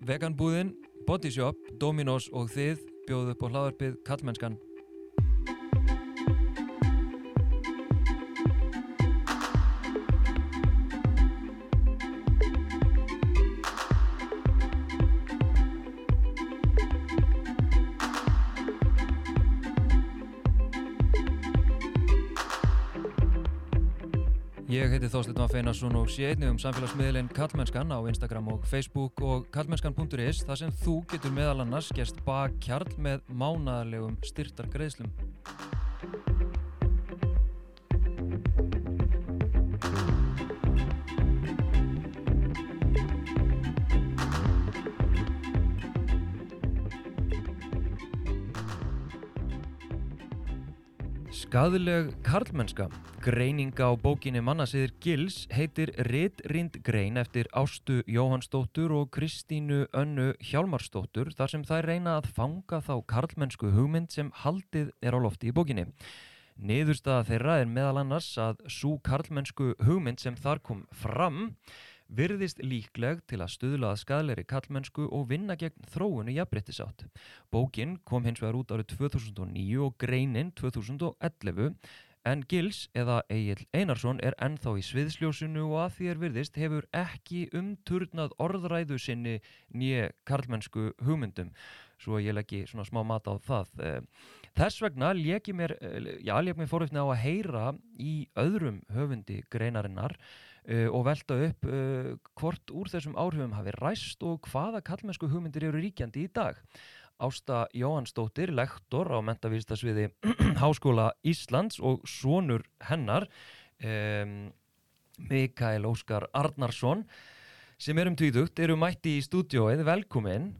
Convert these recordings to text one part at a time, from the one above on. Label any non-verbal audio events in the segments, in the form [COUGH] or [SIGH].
Veganbúðin, Bodyshop, Dominos og þið bjóðu upp á hlaðarpið Kallmennskan. Þorstein Van Feinarsson og sé einnig um samfélagsmiðlinn Kallmennskan á Instagram og Facebook og kallmennskan.is þar sem þú getur meðal annars gerst bak kjarl með mánaðarlegum styrtar greiðslum. Skaðleg karlmennska, greining á bókinni Mannasiðir Gils heitir Ritrind grein eftir Ástu Jóhannsdóttur og Kristínu Önnu Hjálmarsdóttur þar sem þær reyna að fanga þá karlmennsku hugmynd sem haldið er á lofti í bókinni. Niðurstaða þeirra er meðal annars að svo karlmennsku hugmynd sem þar kom fram virðist líkleg til að stuðla að skadleiri kallmennsku og vinna gegn þróunu jafnbryttisátt. Bókin kom hins vegar út árið 2009 og greinin 2011 en Gils eða Egil Einarsson er ennþá í sviðsljósinu og að því er virðist hefur ekki umturnað orðræðu sinni nýje karlmennsku hugmyndum svo ég leggi svona smá mat á það. Þess vegna lék ég mér, já, lék mér fóröfni á að heyra í öðrum höfundi greinarinnar og velta upp uh, hvort úr þessum áhrifum hafi ræst og hvaða kallmennsku hugmyndir eru ríkjandi í dag. Ásta Jóhannsdóttir, lektor á mentavístasviði [CLEARS THROAT] Háskóla Íslands og sonur hennar, um, Mikael Óskar Arnarsson, sem er um tvíðugt, eru mætti í stúdióið, velkomin.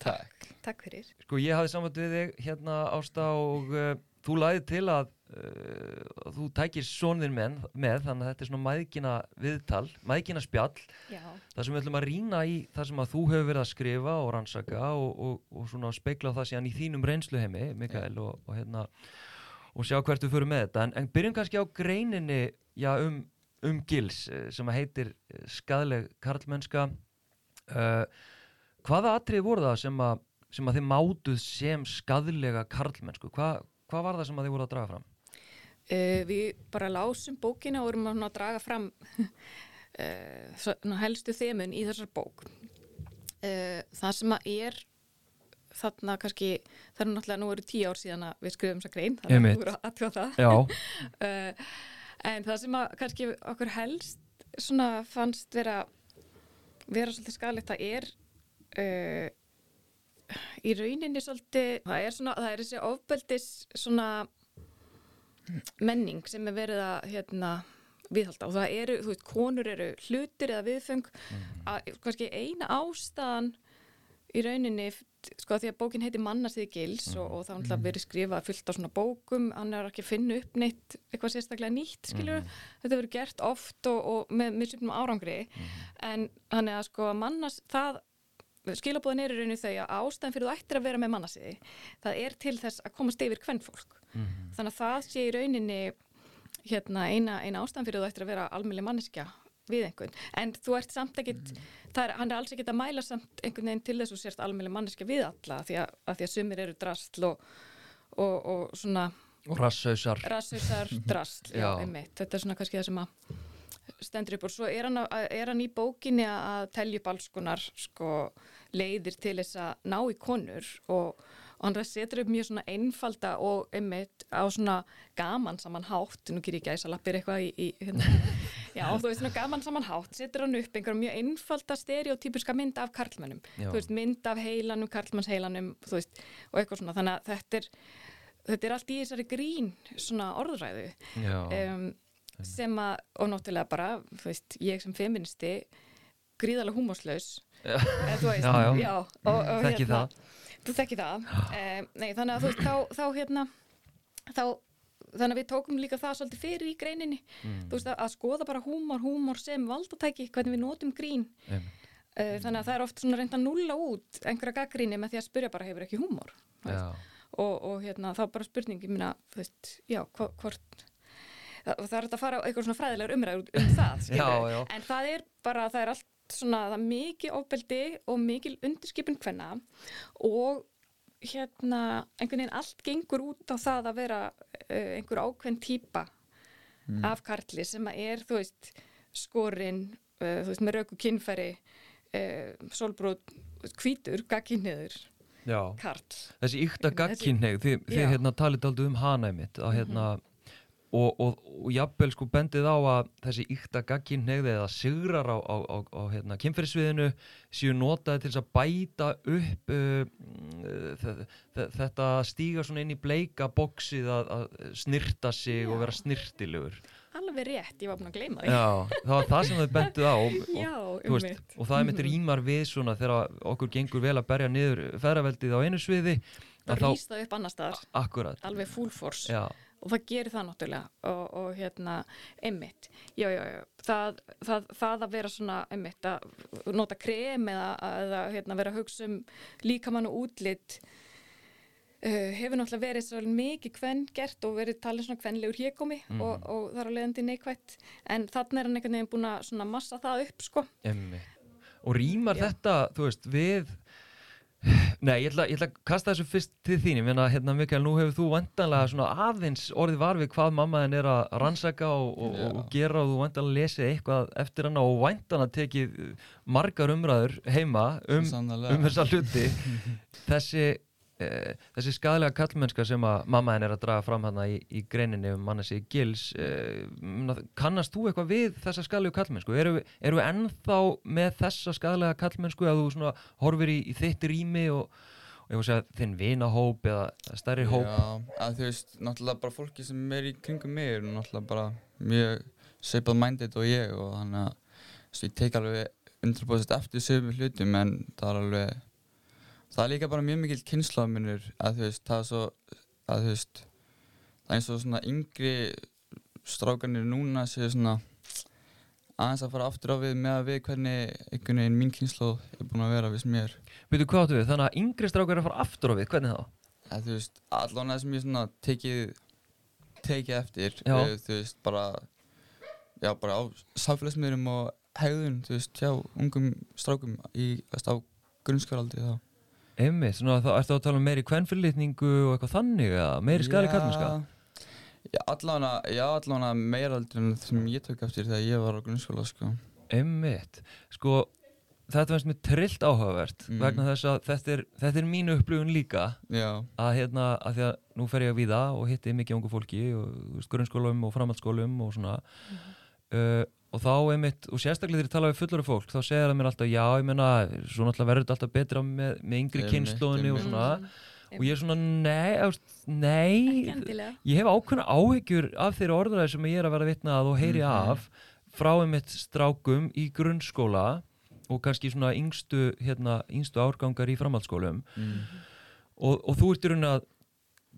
Takk. Takk fyrir. Sko ég hafði samvætt við þig hérna Ásta og uh, þú læði til að uh, þú tækir sonðin með, með þannig að þetta er svona maðgina viðtal, maðgina spjall. Já. þar sem við ætlum að rýna í það sem að þú hefur verið að skrifa og rannsaka og, og, og svona speikla það síðan í þínum reynsluheimi, Mikael og, og hérna og sjá hvert við förum með þetta. En, en byrjum kannski á greininni já, um, um gils sem að heitir skadleg karlmennska. Uh, hvaða atrið voru það sem að, sem að þið mátuð sem skadlega karlmennsku? Hva, hvað var það sem að þið voru að draga fram? Uh, við bara lásum bókina og vorum að draga fram [LAUGHS] uh, helstu þemun í þessar bók. Uh, það sem að er þarna kannski, það er náttúrulega, nú eru tíu ár síðan að við skrifum þessa grein, þannig að við vorum að aðtjóða það. [LAUGHS] en það sem að kannski okkur helst svona fannst vera, vera svolítið skadalegt, það er í rauninni svolítið, það er svona, það er þessi ofbeldis svona menning sem er verið að hérna, viðhalda og það eru, þú veist, konur eru hlutir eða viðfeng mm. að kannski eina ástæðan í rauninni, sko því að bókin heiti Mannasiði Gils mm. og, og það er verið skrifað fullt á svona bókum, hann er ekki að finna upp neitt eitthvað sérstaklega nýtt, skiljur mm. þetta verið gert oft og, og með misupnum árangri, en hann er að sko mannas, það skilabóðin er í rauninu þau að ástæðan fyrir þú ættir að vera með mannasiði það er til þess að komast yfir hvern fólk mm -hmm. þannig að það sé í rauninni hérna, eina, eina ástæðan fyrir þú ættir að vera almeinlega manneskja við einhvern, en þú ert samt ekkit mm er, hann er alls ekkit að mæla samt einhvern veginn til þess að þú sérst almeinlega manneskja við alla því að, að því að sumir eru drastl og, og, og svona rasshausar. [LAUGHS] drastl, já, einmitt. Þetta er svona kannski það sem að stendur upp og svo er hann, að, er hann í bókinni að telja upp alls konar sko, leiðir til þess að ná í konur og, og hann setur upp mjög svona einfalda og einmitt á svona gaman saman hátt, nú ger ég gæsa lappir eitthvað í, í hérna, [LAUGHS] já þú veist svona gaman saman hátt, setur hann upp einhverjum mjög einfalda stereotypiska mynd af karlmennum, þú veist mynd af heilanum, karlmannsheilanum, þú veist og eitthvað svona, þannig að þetta er þetta er allt í þessari grín svona orðræðu. Um, sem að, og náttúrulega bara þú veist, ég sem feministi gríðarlega húmóslaus og, þekki hérna, það. þú þekki það. Um, nei, þannig að þú veist, þá, þá hérna þá, þannig að við tókum líka það svolítið fyrir í greininni. Mm. þú veist, að, að skoða bara húmor, húmor sem valdatæki, hvernig við notum grín. Mm. uh, þannig að það er oft svona reynd að nulla út einhverja gaggríni með því að spyrja bara hefur ekki húmor? Og, og hérna, þá bara spurningi minna, þú veist, já, hvort það er að fara eitthvað svona fræðilegur umræður um það, [LAUGHS] já, já. en það er bara, það er allt svona það er mikið ofbeldi og mikil undirskipin hvenna og hérna einhvern veginn allt gengur út á það að vera uh, einhver ákveðn típa Mm. af karli sem að er, þú veist, skorinn, uh, þú veist, með rauku kynfæri, uh, solbrót, hvítur, gagginniður, karl. Þessi ykta gagkinneg, þið, þið. Mhm. hérna talið aldrei um hana einmitt að hérna og, og, og jafnvel sko bendið á að þessi ykta gagkinneg eða sigrar á, á, á, á hérna, kynferðisviðinu séu notaði til að bæta upp uh, uh, þetta stíga svona inn í bleika bóksið að, að snirta sig og Já. vera snirtilegur Alveg rétt, ég var búin að gleyma því. Já, það var það sem þau bendið á og, [LAUGHS] og, Já, þú veist, og það er mitt Mhm. rýmar við svona þegar okkur gengur vel að berja niður ferraveldið á einu sviði Það rýst það upp annar staðar, alveg full force. Já, og það gerir það náttúrulega. Og, og hérna, einmitt. Já, já, já, það, það, það að vera svona einmitt, að nota krem eða, eða hérna, vera að hugsa um líkamann og útlit uh, hefur náttúrulega verið svo mikið kvenn gert og verið talið svona kvennlegur hégómi Mhm. og, og það er á leiðandi neikvætt. En þannig er hann einhvern veginn búin að massa það upp sko. Emmi Og rýmar þetta, þú veist, við Nei, ég ætla, ég ætla að kasta þessu fyrst til þín, ég meina, hérna Mikael, nú hefur þú vantanlega svona aðeins orðið var við hvað mamma þinn er að rannsaka og, og, Já. og gera og þú vantanlega lesið eitthvað eftir hana og vantanlega tekið margar umræður heima um, um þessa hluti. [LAUGHS] Þessi, e, þessi skadalega kallmennska sem að mamma henn er að draga fram hana í, í greininni um manna sig gils e, kannast þú eitthvað við þessa skadalegu kallmennsku? Eru, við- eru við ennþá með þessa skadalega kallmennsku að þú svona horfir í, í þitt rými og, og ég voru að segja þinn vinahóp eða stærri hóp? Já, að þú veist, náttúrulega bara fólki sem er í kringum mig er náttúrulega bara mjög seipað minded og ég og þannig að ég tek alveg 100% eftir sömu hlutum en það er alveg það er líka bara mjög mikill kynnslóðminur að þú veist, það er svo að þú veist, það er eins og svona yngri strákanir núna séu svona aðeins að fara aftur á við með að við hvernig einhvern veginn mín kynnslóð er búin að vera við sem ég er Veitu hvað áttu við? Þannig að yngri strákar er að fara aftur á við, hvernig þá? að þú veist, allan það sem ég svona tekið tekið eftir Já. uh, þú veist, bara já, bara á samfélagsmiðurum og hegðun, þú veist, hjá ungum strákum í, veist, á grunnskjáraldri þá Einmitt, svona þá ertu að tala um meiri kvenfyrirlitningu og eitthvað þannig eða meiri skadali kallmennska? Já, allan já, allan meira aldrei en sem ég tók eftir þegar ég var á grunnskóla, sko. Einmitt, sko þetta finnst mér trillt áhugavert Mm. vegna þess að þetta er, þetta er mínu upplifun líka. Já, að hérna, að því að nú fer ég að víða og hitti mikið ungu fólki og grunnskólum og framhaldsskólum og svona. Uh, og þá einmitt, og sérstaklega þegar ég tala við fullari fólk þá segir það mér alltaf, já, ég meina svo náttúrulega verður þetta alltaf betra með, með yngri Einmitt, kynnslóðinni og svona. Og ég er svona, nei, ást, nei. Ég hef ákveðna áhyggjur af þeirra orðræði sem ég er að vera vitna að og heyri Mhm. af frá einmitt strákum í grunnskóla og kannski svona yngstu, hérna, yngstu árgangar í framhaldsskólum. Mm. og, og þú ert í rauninni að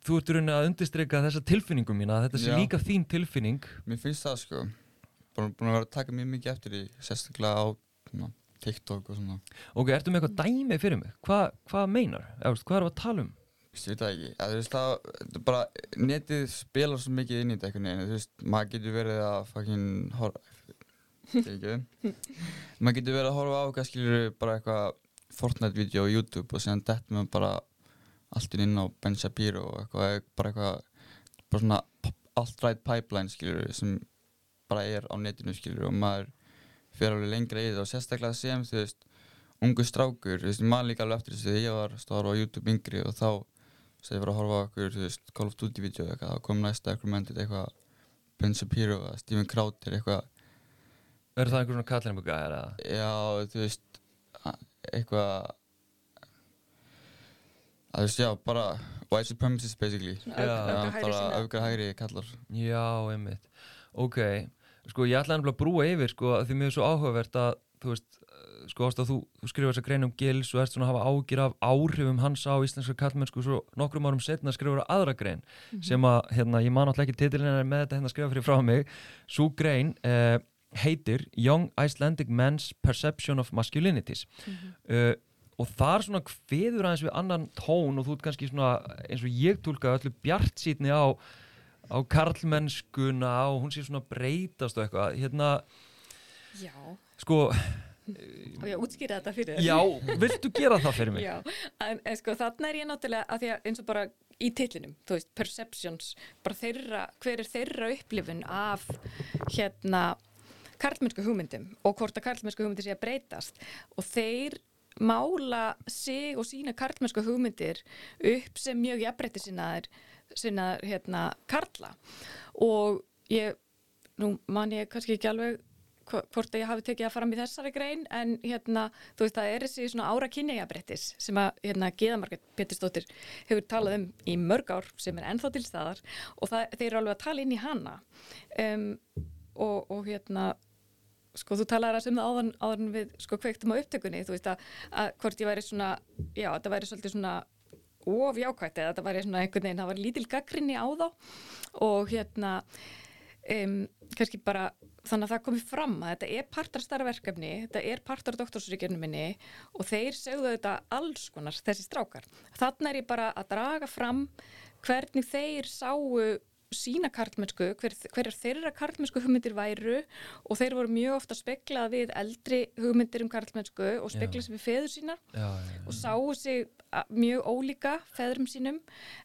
þú ert í rauninni að undirstreika þessa tilfinningu mína að þetta sé líka þín tilfinning. Mér finnst það, sko búin, búin að vera að taka mjög mikið eftir í sérstaklega á svona, TikTok og svona. Ok, ertu með eitthvað dæmi fyrir mig? Hva, hvað meinar, veist, hvað er að tala um? Ég veit það ekki, þú veist það, þetta er bara, netið spilar svo mikið inn í þetta einhvern veginn, þú veist, maður getur verið að fucking horfa, ekki, [LAUGHS] maður getur verið að horfa á hvað skilur bara eitthvað Fortnite-vídeó á YouTube og síðan dettur maður bara allt inn á Ben Shapiro og eitthvað, bara eitthvað, bara svona alt-right pipeline skilur sem bara er á netinu skilur og maður fer alveg lengra í þetta. Og sérstaklega sem þú veist, ungu strákur, þú veist, maður líka alveg eftir þessu þegar ég var stóra á YouTube yngri og þá sem ég var að horfa á okkur, þú veist, Call of Duty vídeo eitthvað, þá kom næsta recommended eitthvað Ben Shapiro eða Steven Crowder eitthvað, er það einhver svona kallinu gæðar eða? Já, þú veist eitthvað að þú veist, já, bara white supremacists basically. Já. bara öfgar hægri kallar. Já, einmitt. Ok, sko ég ætla nefnilega að brúa yfir sko, að því mér er svo áhugavert að þú veist, eh, sko ást að þú, þú skrifar þessa grein um Gils og ert svona að hafa ágjur af áhrifum hans á íslenska kallmennsku svo nokkrum árum setna skrifar aðra grein sem að, hérna, ég man alltaf ekki titilin en er með þetta hérna skrifa fyrir frá mig. Svo grein eh, heitir Young Icelandic Men's Perception of Masculinities. Uh, og þar svona kveður aðeins við annan tón og þú ert kannski svona eins og ég tólka öllu bjart sítni á á karlmennskuna og hún sé svona breytast og eitthvað hérna, já, sko og ég útskýra þetta fyrir þér. Já, viltu gera það fyrir mig? Já, en, en sko þarna er ég náttúrulega að því að eins og bara í titlinum, þú veist, perceptions, bara þeirra, hver er þeirra upplifun af hérna karlmennsku hugmyndum og hvort að karlmennsku hugmyndir sé að breytast og þeir mála sig og sína karlmennsku hugmyndir upp sem mjög jafnbreytti sinnaðir, sinnaðir hérna karla. Og ég, nú man ég kannski ekki alveg hvort að ég hafi tekið að fara í þessari grein en hérna, þú veist, það er þessi svona ára kynjajabrettis sem að hérna Geðamarkett Pétursdóttir hefur talað um í mörg ár sem er ennþá til staðar. Og það, þeir eru alveg að tala inn í hana. Um, og, og hérna sko þú talaði að sem það áðan, áðan við sko kveiktum á upptökunni, þú veist að, að hvort ég væri svona, já, þetta væri svolítið svona of jákvætt eða þetta svona einhvern veginn, það var lítil gaggrinni á þá og hérna um, kannski bara þannig að það komi fram að þetta er partar starra verkefni, þetta er partar doktorsríkjörnum minni og þeir segðu þetta alls konar þessi strákar. Þannig er ég bara að draga fram hvernig þeir sáu sína karlmennsku, hver, hverjar þeirra karlmennsku hugmyndir væru og þeir voru mjög ofta speklað við eldri hugmyndir um karlmennsku og speklað sem við feður sína Já, já, og sáu sig mjög ólíka feðrum sínum.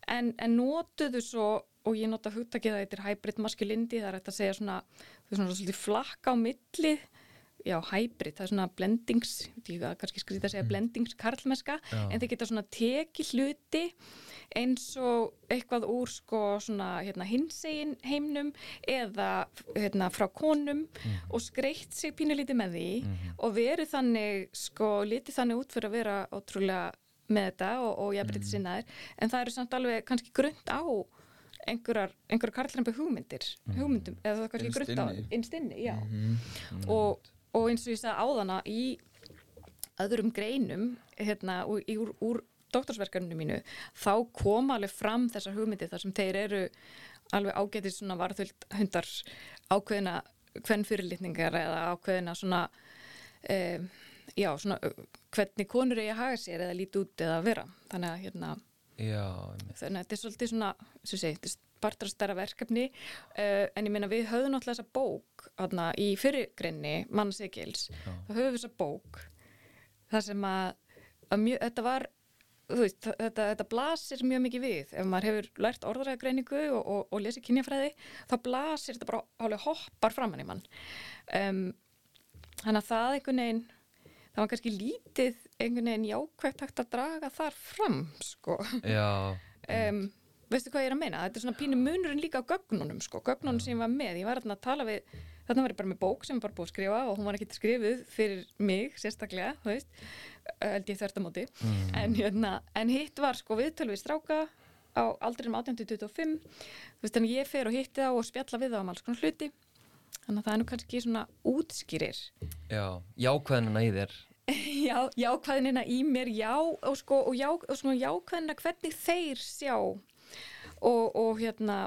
En, en notuðu svo og ég nota hugtakið að þetta er hybrid maskulindi það er að segja svona, veist svona svolítið flakka á milli já, hybrid, það er svona blendings hvað, kannski skrýta að segja blendings karlmeska, Já. en þeir geta svona tekið hluti eins og eitthvað úr sko svona hérna hinsegin heimnum eða hérna frá konum og skreitt sig pínulítið með því og verið þannig sko litið þannig út fyrir að vera ótrúlega með þetta og, og jafnbreytið sinnaðir en það eru samt alveg kannski grönt á einhverjar, einhverjar karlrempi hugmyndir hugmyndum, eða það er kannski grönt á inni. innstinni, já. Mhm. og, og eins og ég sagði áðana í öðrum greinum hérna, úr, úr, úr doktorsverkarinu mínu þá koma alveg fram þessar hugmyndir þar sem þeir eru alveg ágætið svona varðvöld hundar ákveðina hvern fyrirlitningar eða ákveðina svona um, já, svona hvernig konur eigi að haga sér eða líti út eða vera. Þannig að hérna já, þannig að þetta er svolítið svona, sem segi, þetta er partur að stærra verkefni uh, en ég meina við höfum náttúrulega þessa bók hana, í fyrirgreinni, Mann Sigils þá höfum við þessa bók þar sem að, að mjög, þetta var veist, þetta, þetta blasir mjög mikið við. Ef maður hefur lært orðræðagreiningu og, og, og lesið kynjafræði þá blasir þetta bara alveg hoppar framann í mann. Um, þannig að það einhvern veginn það var kannski lítið einhvern veginn jákvægt hægt að draga þar fram sko. Já, um, veistu hvað ég er að meina? Þetta er svona pínu munurinn líka á gögnunum sko, gögnunum sem ég var með, ég var að tala við þarna var ég bara með bók sem ég bara búið að skrifa og hún var ekki skrifuð fyrir mig sérstaklega, þú veist held ég þvert á móti. En, hérna, en hitt var sko viðtöl við stráka á aldrinum 18-25 þú veist, en ég fer og hitti þá og spjalla við þá um alls konar hluti. Þannig að það er nú kannski svona útskýrir. Já, jákvæðinina í þér. [LAUGHS] Já, jákvæðinina í mér, já og sko, og já, og sko jákvæðina hvernig þeir sjá og, og hérna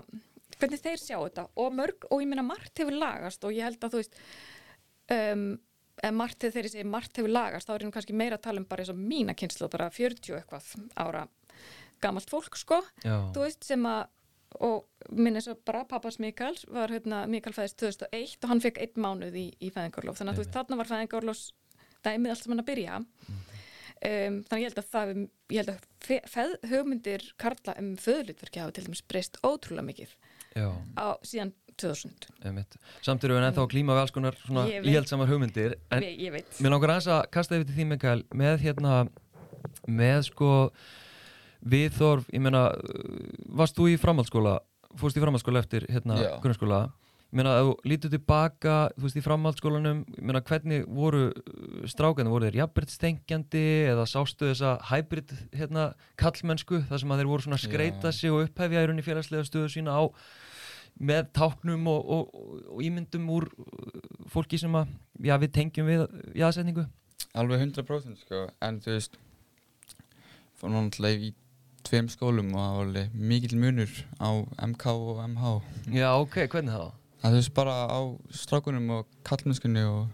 hvernig þeir sjá þetta? Og mörg, og ég meina margt hefur lagast og ég held að þú veist um, margt þegar þeir segir margt hefur lagast þá er nú kannski meira að tala um bara eins og mína kynslu bara 40 eitthvað ára gamalt fólk sko, Já, þú veist sem að og minn eins og bara pappas Mikaels var hérna, Mikael fæðist 2001 og hann fekk einn mánuð í, í fæðingarlof þannig að þú veist, þarna var fæðingarlofs dæmið allt sem hann að byrja um, þannig ég held að það ég held að fe- feð, hugmyndir Karla um föðlutverki hafa til dæmis breyst ótrúlega mikið já, á síðan 2000 einmitt. Samt eru við ennþá klíma við alls konar svona íhaldsamar hugmyndir En ég, ég veit. mér langar aðeins að kasta yfir til því Mikael með hérna með sko viðþorf, ég meina uh, varst þú í framhaldsskóla fórst í framhaldsskóla eftir hérna grunnskóla meina ef þú lítur tilbaka þú veist í framhaldsskólanum meina hvernig voru strákandi, voru þeir jafnbrytt stengjandi eða sástu þessa hybrid hérna kallmennsku þar sem að þeir voru svona að skreita sig og upphefja í félagslega stöðu sína á með táknum og, og, og, ímyndum úr uh, fólki sem að já, við tengjum við jáðsetningu Alveg 100% sko, en þú veist fór náttúrulega í tveim skólum og það var alveg mikill munur á MK og MH Já, ok, hvernig þá? Það veist bara á strákunum og kallmennskunni og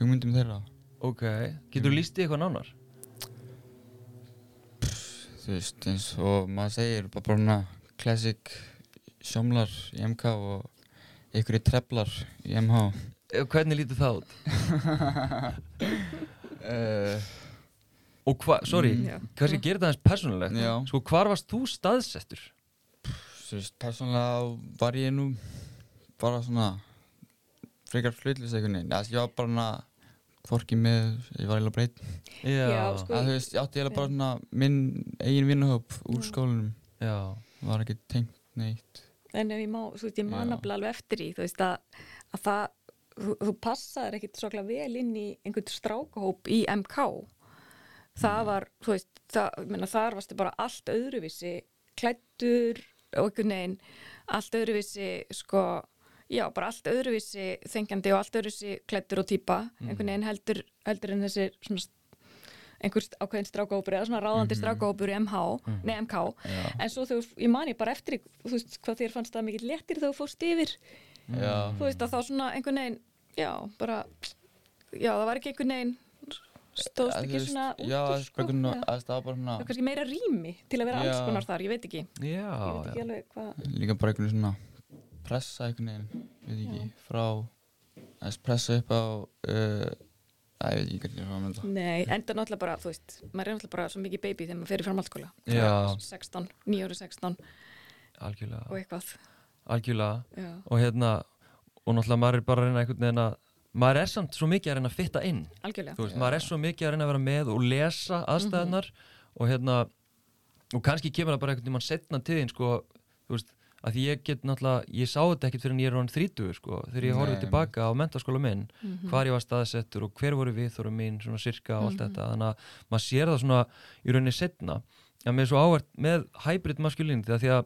hugmyndum þeirra Ok, getur þú líst í eitthvað nánar? Þú veist eins og maður segir bara bara hana classic sjómlar í MK og einhverju treflar í MH Eh, Hvernig lítur það út? Uh, [LAUGHS] Og hvað, sorry, Mm. Kannski gerir það eins persónulegt Já. Sko, hvar varst þú staðsettur? þú veist, persónulega var ég nú bara svona frekar flutlis einhvern veginn. Ég var bara svona hvorki með, ég var eiginlega breyt. Já, sko. Að þú veist, ég átti eiginlega bara svona minn eigin vinnuhóp úr skólanum. Já, Var ekki tengt neitt. en ef ég má, þú veist, ég man Já. nafnilega alveg eftir í, þú veist, að, að það þú, þú passaðir ekkit svaklega vel inn í einhvern strákahóp í MK það var, þú veist það, ég meina, þar varstu bara allt öðruvísi klættur og einhvern veginn allt öðruvísi sko, já, bara allt öðruvísi þengjandi og allt öðruvísi klættur og típa. Einhvern veginn heldur, heldur en þessi svona einhver ákveðin strákahópur eða svona ráðandi mm strákahópur í MH, nei MK Já. en svo þegar, ég mani bara eftir þú veist, hvað þér fannst það mikið léttir þegar þú fórst yfir. Þú veist að þá svona einhvern veginn já, bara já, það var ekki einhvern veginn stóðst þú ekki veist, svona út Já, úr, sko, það var svona, kannski meira rými til að vera alls konar þar, ég veit ekki. Já, ég veit ekki alveg hvað líka bara einhvern svona pressa einhvern veginn, veit ekki, frá, að pressa upp á, uh, að ég veit ekki hvernig ég er að mynda. Nei, enda náttúrulega bara, þú veist, maður er náttúrulega bara svo mikið baby þegar maður fer í framhaldsskóla. Já. 16, 9 ára 16 algjörlega, og eitthvað. algjörlega Já, og hérna, og náttúrulega maður er bara að reyna einhvern veginn að maður er samt svo mikið að reyna að fitta inn algjörlega. þú veist, Já. maður er svo mikið að reyna að vera með og lesa aðstæðunar og hérna og kannski kemur það bara einhvern veginn setna til þín sko, þú veist, að því ég get náttúrulega, ég sá þetta ekkert fyrir en ég er hann 30 sko, þegar ég horfði Nei. tilbaka á mentaskóla minn, Mhm. hvar ég var staðsettur og hver voru við þóru mín, svona sirka og allt Mhm. þetta, þannig að maður sér það svona í rauninni setna, en mér er svo áhvert með hybrid maskulin því að því að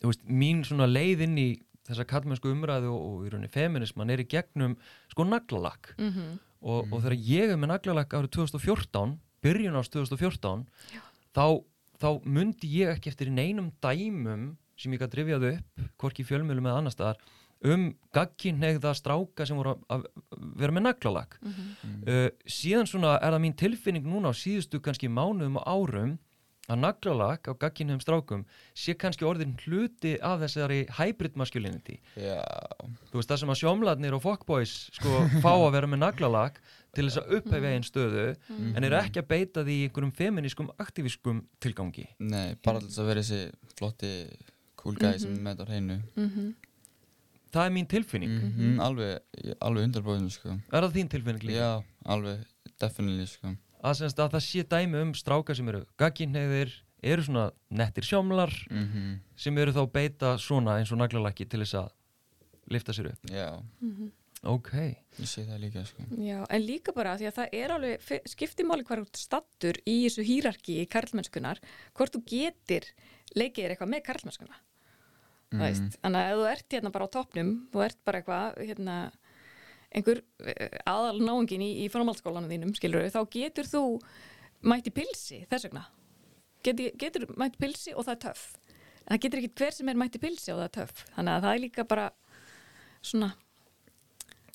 þú veist, mín svona leið inn í þessa kallmennsku umræðu og, og í rauninni feminisman er í gegnum sko naglalakk Mhm. og, og þegar ég er með naglalakk árið 2014, byrjun árs 2014 þá, þá mundi ég ekki eftir neinum dæmum sem ég gæti rifjað upp, hvorki fjölmjölum eða annar staðar, um gagkinnegða stráka sem voru að- vera með naglalakk. Mhm. Uh, síðan svona er það mín tilfinning núna á síðustu kannski mánuðum og árum að naglalakk á gagkinnegðum strákum sé kannski orðin hluti af þessari hybrid masculinity. Já, þú veist það sem að sjómladnir og fuckboys sko [LAUGHS] fá að vera með naglalakk til þess að upphefja einn stöðu en eru ekki að beita því í einhverjum feminískum aktivískum tilgangi. Nei, bara alltaf að vera þessi flotti cool guy sem er með þetta á hreinu. Mhm. það er mín tilfinning Mhm, Alveg, ég- alveg undrarbóðin, sko. er það þín tilfinning líka? Já, alveg, definitely, sko. að, semst, að það sé dæmi um stráka sem eru gagkinnegðir, eru svona nettir sjómlar Mm sem eru þá beita svona eins og naglalakki til þess að lifta sér upp Já, ok, ég sé það líka, sko. Já, en líka bara því að það er alveg skiptimáli ert stattur í þessu hýrarki í karlmennskunar, hvort þú getur leikið þér eitthvað með karlmennskuna mm. veist, þannig að ef þú ert hérna bara á toppnum, þú ert bara eitthvað hérna, einhver eh, aðal náungin í, í framhaldsskólanum þínum skilur þá getur þú mæti pilsi þess vegna. Getur, getur mæti pilsi og það er töff. En það getur ekki hver sem er mæti pilsi og það er töff. Þannig að það er líka bara svona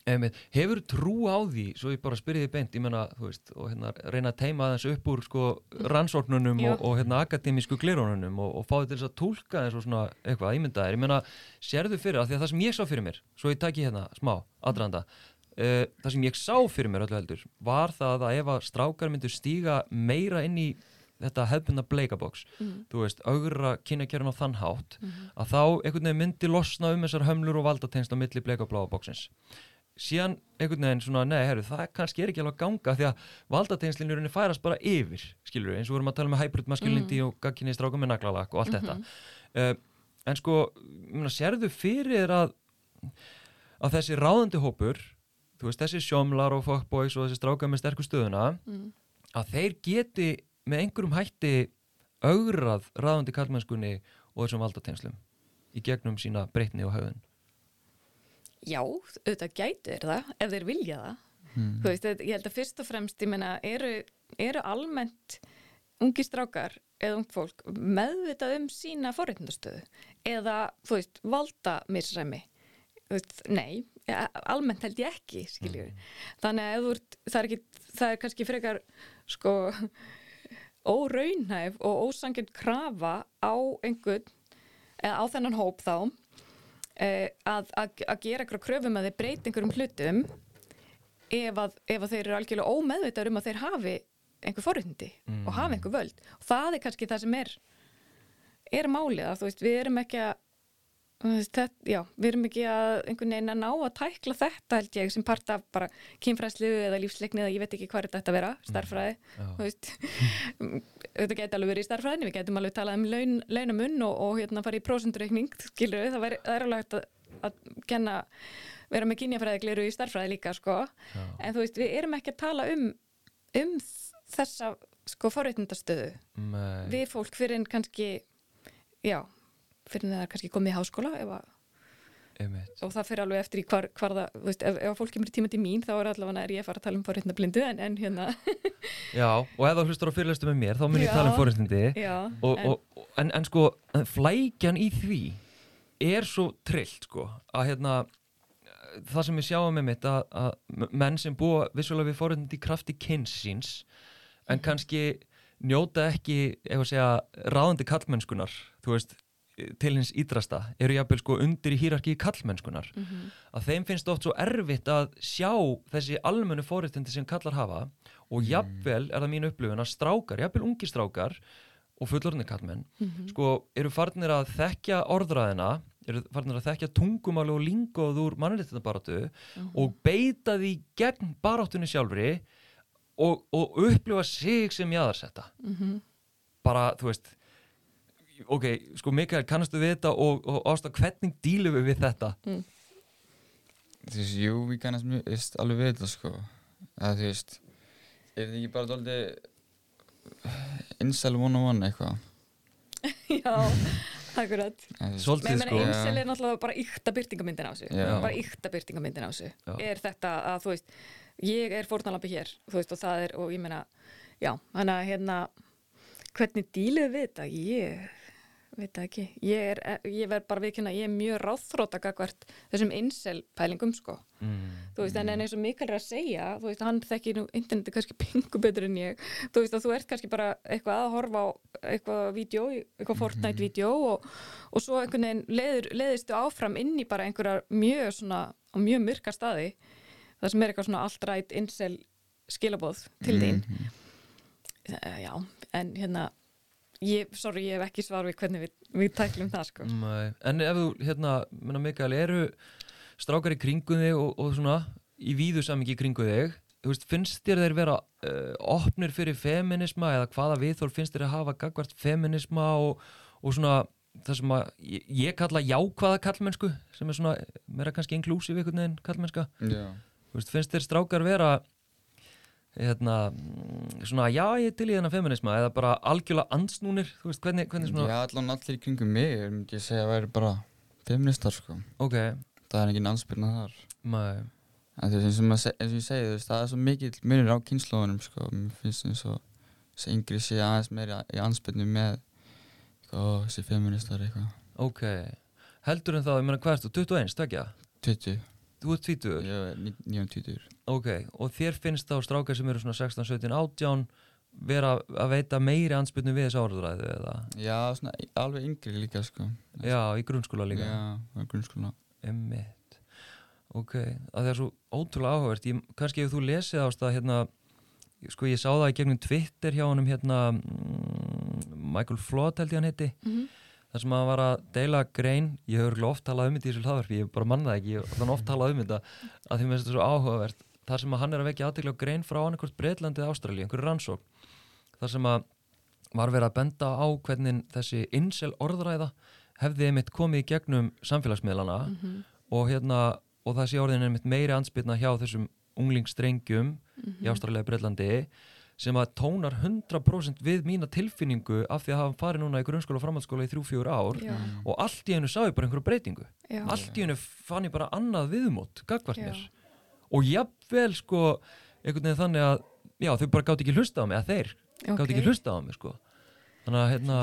Einmitt, hefur trú á því, svo ég bara spyrja því beint, ég menna, þú veist, og hérna reyna að teima aðeins upp úr sko rannsóknunum Já. og, og hérna akademísku glerunum og, og fá því til þess að tólka eins og svona eitthvað ímyndaðir, ég menna, sérðu fyrir að því að það sem ég sá fyrir mér, svo ég taki hérna smá aðranda, uh, það sem ég sá fyrir mér öllu heldur, var það að ef að strákar myndu stíga meira inn í þetta hefbunda bleikaboks, mm, þú veist, augra kynakjörn á þann hátt, mm, að þá einhvern veginn myndi losna um þessar hömlur og valdatengst á milli bleika og bláa bóksins síðan einhvern veginn svona, nei, herru, það kannski er ekki alveg að ganga því að rauninni færast bara yfir, skilur við, eins og við erum að tala með hybrid masculinity og gagkinni strákum með naglalakk og allt þetta. Uh, en sko, myrna, sérðu fyrir að að þessi ráðandi hópur þú veist, þessi sjómlar og fuckboys og þessi strákar með sterkur stöðuna mm. að þeir geti með einhverjum hætti augrað ráðandi kallmennskunni og þessum valdatengslum í gegnum sína breytni og höfðun Já, auðvitað gætu er það ef þeir vilja það. Mm. Veist, ég held að fyrst og fremst, ég meina, eru, eru almennt ungi strákar eða ung fólk meðvitað um sína forréttindastöðu eða, þú veist, valda misræmi. Veist, nei, ja, almennt held ég ekki, skiljur. Þannig að ert, það er ekki, það er kannski frekar, sko, óraunhæf og ósangjönd krafa á einhvern, eða á þennan hóp þá, að, að, að gera eitthvað kröfum að þeir breyti einhverjum hlutum ef að, ef að þeir eru algjörlega ómeðvitað um að þeir hafi einhver forrindi og hafi einhver völd. Og það er kannski það sem er er málið að þú veist, við erum ekki að þetta, já, við erum ekki að einhvern veginn að ná að tækla þetta held ég sem part af bara kynfræslu eða lífsleikni eða ég veit ekki hvað er þetta að vera þú veist [LAUGHS] þetta geti alveg verið í starffræðinni við getum alveg talað um laun, launamunn og, og hérna fara í prósundreikning, skilur við það, væri, það er alveg hægt að, að kenna vera með kynjafræðigliru í starffræði líka sko, Já. en þú veist, við erum ekki að tala um um þessa sko forréttindastöðu Nei. við fólk fyrir en kannski já, fyrir en það er kannski komið í háskóla að, og það fyrir alveg eftir í hvar, hvar það, þú veist, ef, ef fólk kemur í tíma til mín þá er allavega er ég að fara að tala um forréttindablindu en, en hérna, [LAUGHS] Já, og ef það hlustar á fyrirlestu með mér þá mun ég Já. tala um og, en, en, en sko flækjan í því er svo trillt sko að hérna það sem við sjáum með mitt að, að menn sem búa vissulega við í krafti kynns síns en kannski njóta ekki ef að segja ráðandi kallmennskunar þú veist til hins ídrasta eru jafnvel sko undir í hýrarki kallmennskunar mhm, að þeim finnst oft svo erfitt að sjá þessi almennu fóréttindi sem kallar hafa og jafnvel er það mín upplifun að strákar, jafnvel ungi strákar og fullorðni kallmenn mhm, sko eru farnir að þekkja orðræðina eru farnir að þekkja tungumáli og lingóð úr mannréttindabaratu mhm. og beita því gegn baráttunni sjálfri og, og upplifa sig sem jáðarsetta mhm, bara, þú veist ok, sko Mikael, kannastu við þetta og, og ásta, hvernig dílum við við þetta? Þú veist, jú, við kannast mjög, þú veist, alveg við þetta, sko. Að þú veist, er þetta ekki bara dálítið incel one-on-one eitthvað? [LAUGHS] já, akkurat Að þú veist, Svolítið sko menn einsel er náttúrulega bara ykta byrtingamyndin á þessu Já. bara ykta byrtingamyndin á þessu Já. er þetta að þú veist ég er fórnalampi hér þú veist og það er og ég meina já, þannig að hérna hvernig díluðu við þetta? Ég veit það ekki, ég er ég verð bara viðkynna, ég er mjög ráðþróta gagvart þessum einsel pælingum sko. Mm. þú veist, en, en eins og Mikael er að segja þú veist, hann þekki nú interneti kannski [LAUGHS] pingu betur en ég, þú veist að þú ert kannski bara eitthvað að horfa á eitthvað vídeo, eitthvað Fortnite-vídeó og, og svo einhvern veginn leiður, leiðistu áfram inn í bara einhverjar mjög svona, á mjög myrka staði það sem er eitthvað svona alltrætt insel skilabóð til þín. Mhm. uh, já, en hérna ég, sorry, ég hef ekki svar við hvernig við, við tæklum það sko Nei. En ef þú, hérna, menna Mikael, eru strákar í kringu þig og, og svona í víðu samingi í kringu þig þú veist, finnst þér þeir vera uh, opnir fyrir feminisma eða hvaða viðþór finnst þér að hafa gagvart feminisma og, og svona það sem að ég, ég kalla jákvæða kallmennsku sem er svona, meira kannski inklusiv einhvern veginn kallmennska Já. Þú veist, finnst þér strákar vera hérna, mm, svona já ég til í þennan feminisma eða bara algjörlega ansnúnir, þú veist, hvernig, hvernig svona Já, allan allir í kringum mig, er myndi ég segja að væri bara feministar, sko. ok, Það er engin anspyrna þar. maður En þú veist, eins og, ég segi, þú veist, það er svo mikill munur á kynnslóðunum, sko. Mér finnst eins og yngri sé aðeins meira í anspyrnu með ó, þessi feministar eitthvað. Ok, heldur en þá, ég meina hvað ertu, 21, stökja? 20, Þú ert 20? ég er 29. Ok, og þér finnst þá strákar sem eru svona 16, 17, 18 vera að veita meiri ansbyrnu við þessu áraðræðu eða? Já, svona alveg yngri líka, sko. Já, í grunnskóla líka? Já, á grunnskóla. Emmitt. Ok, að það er svo ótrúlega áhugavert. Ég, kannski ef þú lesið ást að hérna, sko ég sá það í gegnum Twitter hjá honum hérna, mm, Michael Flott held ég hann heiti. Mhm. Þar sem hann var að deila grein ég hefur örugglega oft talað um þetta í þessu hlaðvarpi ég bara manna það ekki, ég hef oft talað um þetta að því mér finnst þetta svo áhugavert þar sem að hann er að vekja aðtekla á grein frá annarkvort Breitlandi eða Ástralíu, einhverju rannsók þar sem að var verið að benda á hvernig þessi insel orðræða hefði einmitt komið í gegnum samfélagsmiðlana Mhm. og hérna og sé orðin einmitt meiri ansbytna hjá þessum unglingstrengjum í Ástralíu og Breitlandi sem að tónar 100% við mína tilfinningu af því að hafa farið núna í grunnskóla og framhaldsskóla í þrjú, fjúr ár. Já, og allt í hennu sá ég bara einhverju breytingu. Já, allt í hennu fann ég bara annað viðmót gagvart Já. mér. Og jafnvel sko einhvern veginn þannig að já þau bara gátt ekki hlusta á mig að þeir gátt ekki hlusta á mig sko. Þannig að hérna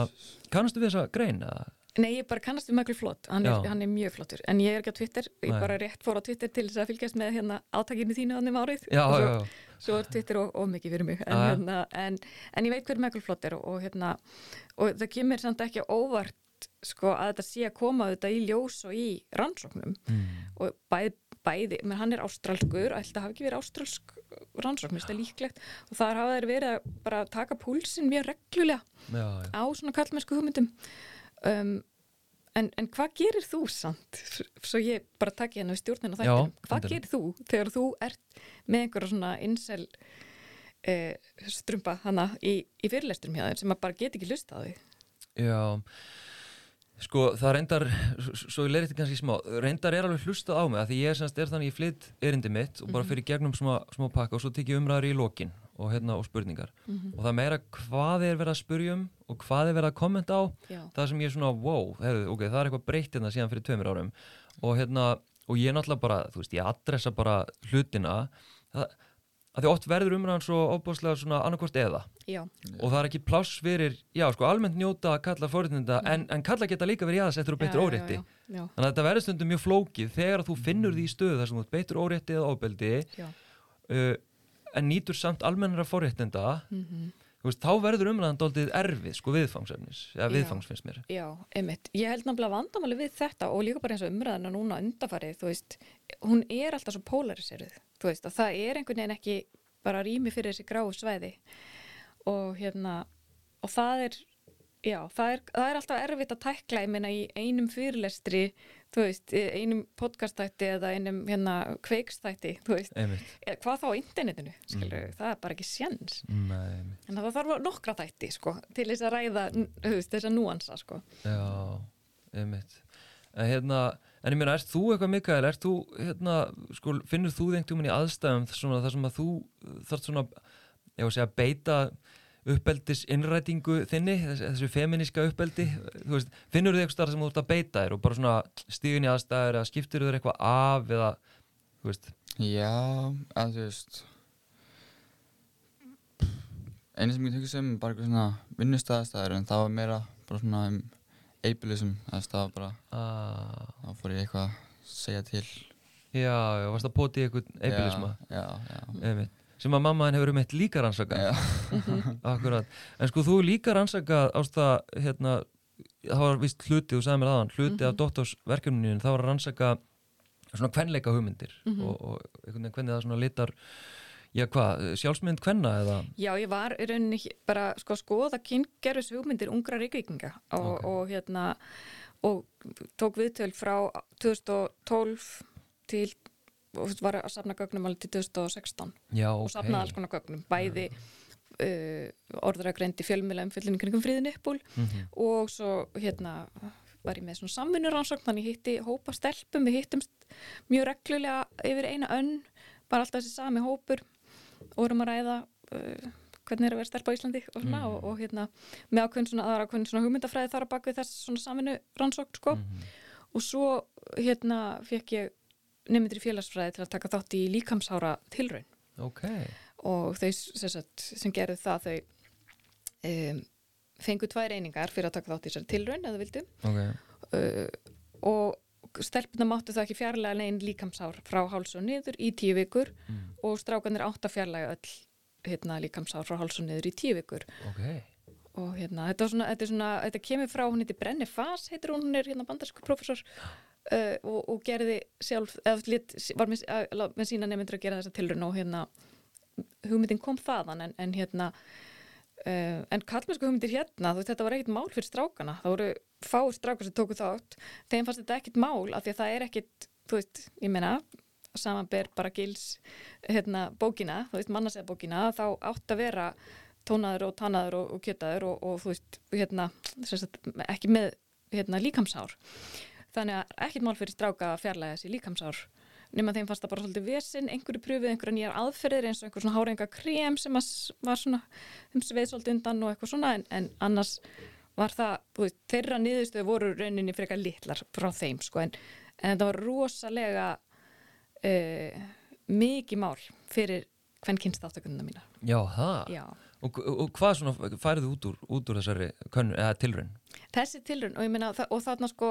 kannastu við þessa grein eða? Nei, ég bara kannast við Michael Flott, hann er, Já. hann er mjög flottur. En ég er ekki á Twitter, ég Nei. bara rétt fór á Twitter til þess að fylgjast með hérna átakinu þínu þannig um árið. Já, og já, svo, já, svo er Twitter of, mikið fyrir mig en, já. hérna, en, en ég veit hver Michael Flott er og, og, hérna, og það kemur samt ekki óvart sko, að þetta sé að koma þetta í ljós og í rannsóknum mm. og bæð, bæði, menn hann er ástralskur það hafi ekki verið ástralsk rannsókn mér finnst það líklegt og þar hafa þeir verið að taka púlsinn mjög reglulega já, já. á svona kallmennsku hugmyndum um, en, en hvað gerir þú samt? Svo ég bara takk hérna við stjórnina Já, þættinum, hvað endilega. gerir þú þegar þú ert með einhverja svona insel uh, strumpa hana í, í fyrirlesturum hjá þeir sem að bara get ekki hlusta á því Já, sko það reyndar, svo ég leiri þetta kannski smá, reyndar er alveg hlustað á mig að því ég er, semst, er þannig í flytt erindi mitt og bara fyrir gegnum smá, smá pakka og svo tek ég umræður í lokin og, hérna, og spurningar. Og það meira hvað er verið að spurja um og hvað er verið að kommenta á? Já, það sem ég er svona, wow, heyrðu, ok, það er eitthvað breytt hérna síðan fyrir tveimur árum. Og hérna, og ég er náttúrulega bara, þú veist, ég adressa bara hlutina. Það, að því oft verður umræðan svo óbúslega svona annarkvort eða. Já, og það er ekki pláss fyrir, já sko almennt njóta að kalla fórhundinda en, en kalla geta líka verið jaðsettur og beittur já, órétti. já, já, þannig að þetta verður stundum mjög flókið þegar þú finnur því í stöðu þar sem þú ert beittur órétti eða óbeldi já, uh, en nýtur samt almennara fórréttinda mm þú veist, þá verður umræðan daldið erfið sko viðfangsefnis, eða viðfangs finnst mér. Já, einmitt. Ég held náttúrulega vandamáli við þetta og líka bara eins og umræðina núna undafarið, þú veist hún er alltaf svo polariseruð þú veist, að það er einhvern veginn ekki bara rými fyrir þessi gráu svæði. Og hérna og það er, já, það er, það er alltaf erfitt að tækla, ég meina í einum fyrirlestri, þú veist einum podcastætti eða einum hérna kveikstætti, eða hvað þá á internetinu, skilur það er bara ekki sjens, Nei, en það þarf nokkra þætti, sko, til þess að ræða veist, þessa núansa, sko. Já, einmitt. En hérna, en ég meina, ert þú eitthvað Mikael, ert þú, hérna, sko finnur þú þengt um henni aðstæðum þar sem að þú þarf svona, ég var að segja beita uppeldis innrætingu þinni, þessu, feminíska uppeldi. Þú veist, finnur þið eitthvað sem þú ert að beita þér og bara svona stíðin í aðstæður eða skiptir þér eitthvað af eða, þú veist, Já, að þú veist einu sem ég tekið sem bara eitthvað svona vinnustæðastæður en það var meira bara svona um ableism það var bara, að, þá fór ég eitthvað að segja til. Já, já, varst að poti eitthvað eibilisma, Já, já, einmitt sem að mamma henn hefur um eitt líka rannsakað. Akkurat, en sko þú líka rannsakað ást það, hérna það var vist hluti, þú sagði mér aðan hluti af doktorsverkefninu, það var að rannsaka svona kvenleika hugmyndir og, og einhvern veginn hvernig það svona litar já hvað, sjálfsmynd kvenna eða? Já, ég var í rauninni bara sko að skoða kyngerfis hugmyndir ungra reykvíkinga og, Ok. og hérna og tók viðtöl frá 2012 til og var að safna gögnum alveg til 2016 já, og safnaði alls konar gögnum bæði uh, orðragreindi fjölmjöla um fyllinni kringum fríðin uppbúl Mhm. og svo hérna var ég með svona samvinnuransókn þannig hitti hópa stelpum, við hittumst mjög reglulega yfir eina önn bara alltaf þessi sami hópur og vorum að ræða uh, hvernig er að vera stelpa á Íslandi og svona Mm. og, og hérna með ákveðin svona, ákveðin svona hugmyndafræði þar að bak við þess svona samvinnurannsókn sko Mhm. og svo hérna fekk ég nefndir í félagsfræði til að taka þátt í líkamsára tilraun. Ok, og þau sem, sagt, sem gerðu það þau um, fengu tvær einingar fyrir að taka þátt í þessari tilraun eða vildu. Ok. Uh, og stelpuna máttu það ekki fjarlæga neginn líkamsár frá háls og niður í tíu vikur Mm. og strákanir átt að fjarlæga öll hérna, líkamsár frá háls og niður í tíu vikur. Ok, og hérna, þetta, svona, þetta, svona, þetta kemur frá hún heitir Brenni Fass heitir hún, hún er hérna bandarsku professor uh, og, og gerði sjálf eða lit, var með, að- með sína nefndur að gera þessa tilraun og hérna hugmyndin kom þaðan en, en hérna uh, en kallmennsku hugmyndir hérna veist, þetta var ekkit mál fyrir strákana. Það voru fáir strákar sem tóku þátt. Þeim fannst þetta ekkit mál af því að það er ekkit þú veist, ég meina samanber bara gils hérna, bókina, þú veist, mannasega bókina þá átt að vera tónaður og tannaður og, og kjötaður og, og þú veist, hérna, sagt, ekki með hérna, líkamsár. Þannig að ekkit mál fyrir stráka að fjarlæga þessi líkamsár. Nema þeim fannst það bara svolítið vesinn, einhverju pröfið, einhverja nýjar aðferðir eins og einhver svona hárenga krem sem var svona þeim sveið svolítið undan og eitthvað svona en, en annars var það, þú veist, þeirra niðurstöðu voru rauninni frekar litlar frá þeim sko en, en þetta var rosalega uh, mikið mál fyrir hvern kynstáttökunna mína. Já það Já. Og, og, hvað svona færðu út úr, út úr þessari könnu, eða tilraun? Þessi tilraun og ég meina þa- og þarna sko,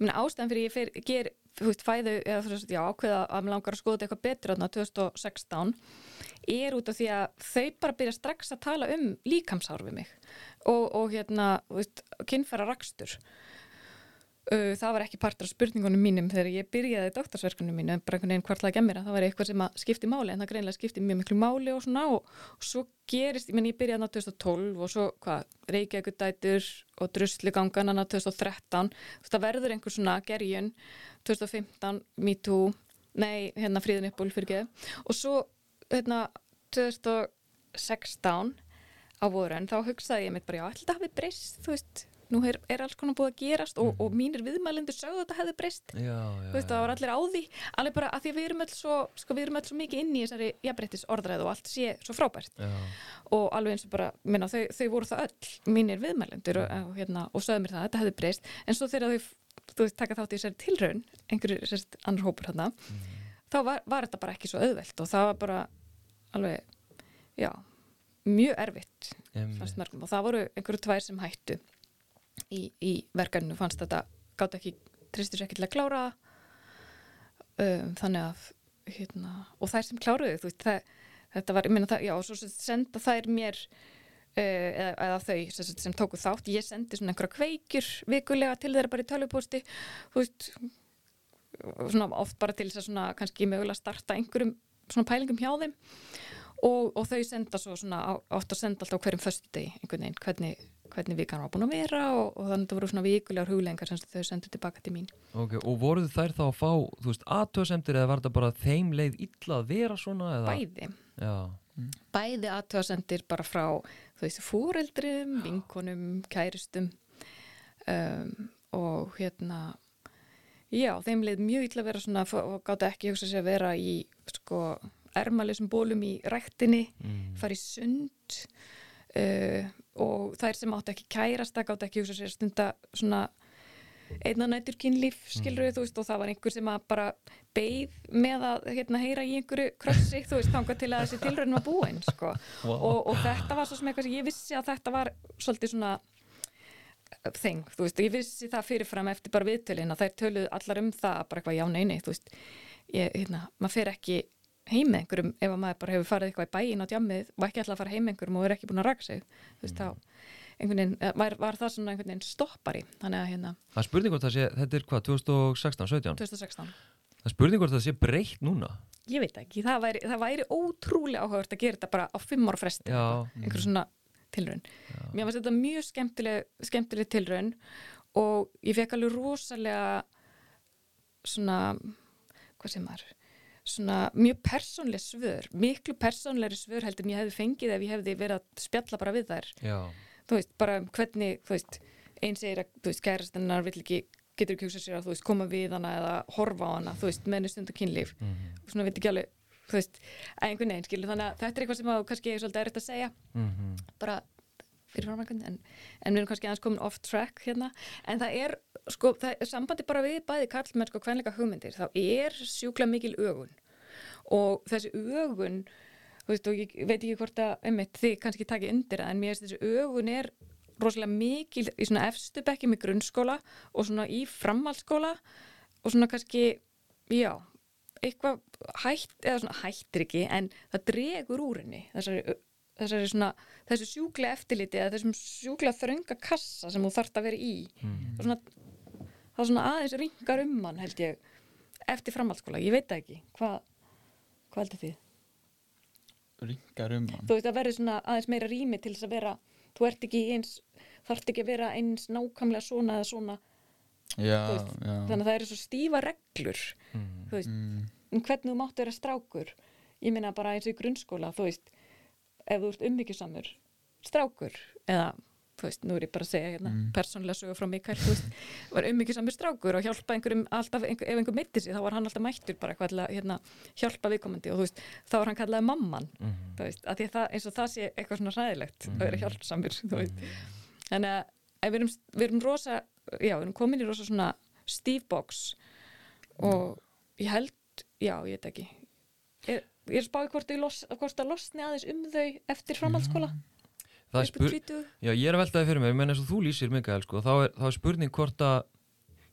meina ástæðan fyrir ég fer, ger, þú veist, fæðu eða þú veist, já, ákveða að mér langar að skoða þetta eitthvað betur þarna 2016 er út af því að þau bara byrja strax að tala um líkamsár við mig og, og hérna, þú veist, kynfæra rakstur það var ekki partur af spurningunum mínum þegar ég byrjaði doktorsverkunum mínu en bara einhvern veginn hvartlaði gemmir að það var eitthvað sem að skipti máli en það greinlega skipti mjög miklu máli og svona og, og svo gerist, ég menn ég byrjaði á 2012 og svo hvað, Reykjavík dætur og druslugangan hann á 2013 það verður einhver svona gerjun 2015, MeToo nei, hérna fríðin uppból fyrir geð og svo hérna 2016 á voru en þá hugsaði ég mitt bara já, alltaf hafi breyst, þú veist nú er, er alls konar búið að gerast og, og mínir viðmælendur sögðu að þetta hefði breyst. Það var allir á því alveg bara að því að við erum öll svo sko, svo mikið inn í þessari jafnbreyttis orðræð og allt sé svo frábært. Já, og alveg eins og bara, minna, þau, þau voru það öll mínir viðmælendur og, og, hérna, og sögðu mér það að þetta hefði breyst. En svo þegar þau, þú veist, taka þátt í þessari tilraun einhverju, þessari annar hópur hérna þá var, var þetta bara ekki svo auðvelt og það var bara alveg, já mjög erfitt og það voru einhverju tvær sem hættu í, í verkaninu fannst þetta gátt ekki, tristur sér ekki til að klára um, þannig að hérna, og þær sem kláruðu veist, það, þetta var, ég meina það, já, og svo senda þær mér uh, eða, eða þau sem, sem tóku þátt, ég sendi svona einhverja kveikjur vikulega til þeirra bara í tölvupósti þú veist svona oft bara til þess að svona kannski mögulega starta einhverjum svona pælingum hjá þeim. Og, og þau senda svo svona átt að senda alltaf hverjum föstu degi einhvern veginn, hvernig, hvernig vikan var búin að vera og, og þannig að það voru svona vikulegar huglengar sem þau sendu tilbaka til mín. Ok, og voruð þær þá að fá þú veist, aðtöðsendir eða var þetta bara þeim leið illa að vera svona eða? bæði, já, bæði aðtöðasendir bara frá þú veist, fúreldrum, vinkonum kæristum um, og hérna já, þeim leið mjög illa að vera svona og gáta ekki hugsa sér að vera í sko, ermalisum bólum í ræktinni mm. fara í sund uh, og þær sem áttu ekki kærasta gátt ekki sér að stunda svona einna nætur kynlíf skilur þú veist og það var einhver sem að bara beið með að hérna, heyra í einhverju krossi þú veist þangað til að þessi tilraun var búin sko. Vá. og, og þetta var svo sem eitthvað sem ég vissi að þetta var svolítið svona þing, þú veist, ég vissi það fyrirfram eftir bara viðtölin að þær töluðu allar um það bara eitthvað já, nei, nei, þú veist ég, hérna, maður fer ekki heim með einhverjum ef að maður bara hefur farið eitthvað í bæin á djammið og ekki alltaf að fara heim með einhverjum og er ekki búin að raka sig þú veist, þá einhvern veginn, eh, var, var það svona einhvern veginn stoppari, þannig að hérna það spurning hvort það sé, þetta er hvað, 2016, 17 2016, það spurning hvort það sé breytt núna? Ég veit ekki. Það væri, það væri ótrúlega áhugavert að gera þetta bara á fimm ára fresti já, einhver svona tilraun. Mér finnst þetta mjög skemmtileg, skemmtileg tilraun og ég fekk alveg rosalega svona hvað sem maður svona mjög persónleg svör miklu persónlegri svör heldur en ég hefði fengið ef ég hefði verið að spjalla bara við þær. Já, þú veist, bara um hvernig þú veist, einn segir að, þú veist, kærastennar vill ekki, getur ekki hugsað sér að, þú veist, koma við hana eða horfa á hana, þú veist, með henni stund og kynlíf. Mhm. og svona veit ekki alveg, þú veist, að einhvern veginn, skilur, þannig að þetta er eitthvað sem að kannski er svolítið erfitt að segja, mm bara fyrir framvækund, en, en við erum kannski aðeins komin off track hérna, en það er, sko, það er sambandi bara við bæði karlmennsk og kvenleika hugmyndir, þá er sjúkla mikil ögun. Og þessi ögun veist, og ég veit ekki hvort að einmitt, þið kannski takið undir það, en mér finnst þessi ögun er rosalega mikil í svona efstu bekki með grunnskóla og svona í framhaldsskóla og svona kannski, já eitthvað hætt, eða svona hættir ekki en það dregur úr henni þessari, þessari svona þessu sjúklega eftirliti eða þessum sjúklega þrönga kassa sem þú þarft að vera í. Mm. svona, það er svona aðeins ringar um hann held ég eftir framhaldsskóla, ég veit ekki. Hvað hvað heldur þið? ringar um hann. Þú veist að verður svona aðeins meira rými til þess að vera þú ert ekki eins, þarft ekki að vera eins nákvæmlega svona eða svona. Já, veist, já. þannig að það eru svo stífa reglur Mm. þú veist, mm, um hvernig þú máttu vera strákur. Ég meina bara eins og í grunnskóla þú veist, ef þú ert ummyggjusamur strákur, eða þú veist, nú er ég bara að segja hérna Mm. persónlega sögur frá Mikael, þú veist, var ummyggjusamur strákur og hjálpa einhverjum alltaf, einhver, ef einhver mitti sig, þá var hann alltaf mættur bara eitthvað til að hérna, hjálpa viðkomandi og þú veist, þá var hann kallaði mamman Mhm. þú veist, að því að það, eins og það sé eitthvað svona hræðilegt að vera hjálpsamur, þú veist þannig að við erum, við erum rosa já, við erum komin í rosa svona box og ég held, já, ég veit ekki er, ég er spáði hvort, los, hvort það losni aðeins um þau eftir framhaldsskóla. Það er 20 já, ég er að veltaði fyrir mér, menn eins og þú lýsir Mikael, sko, þá er, þá er spurning hvort að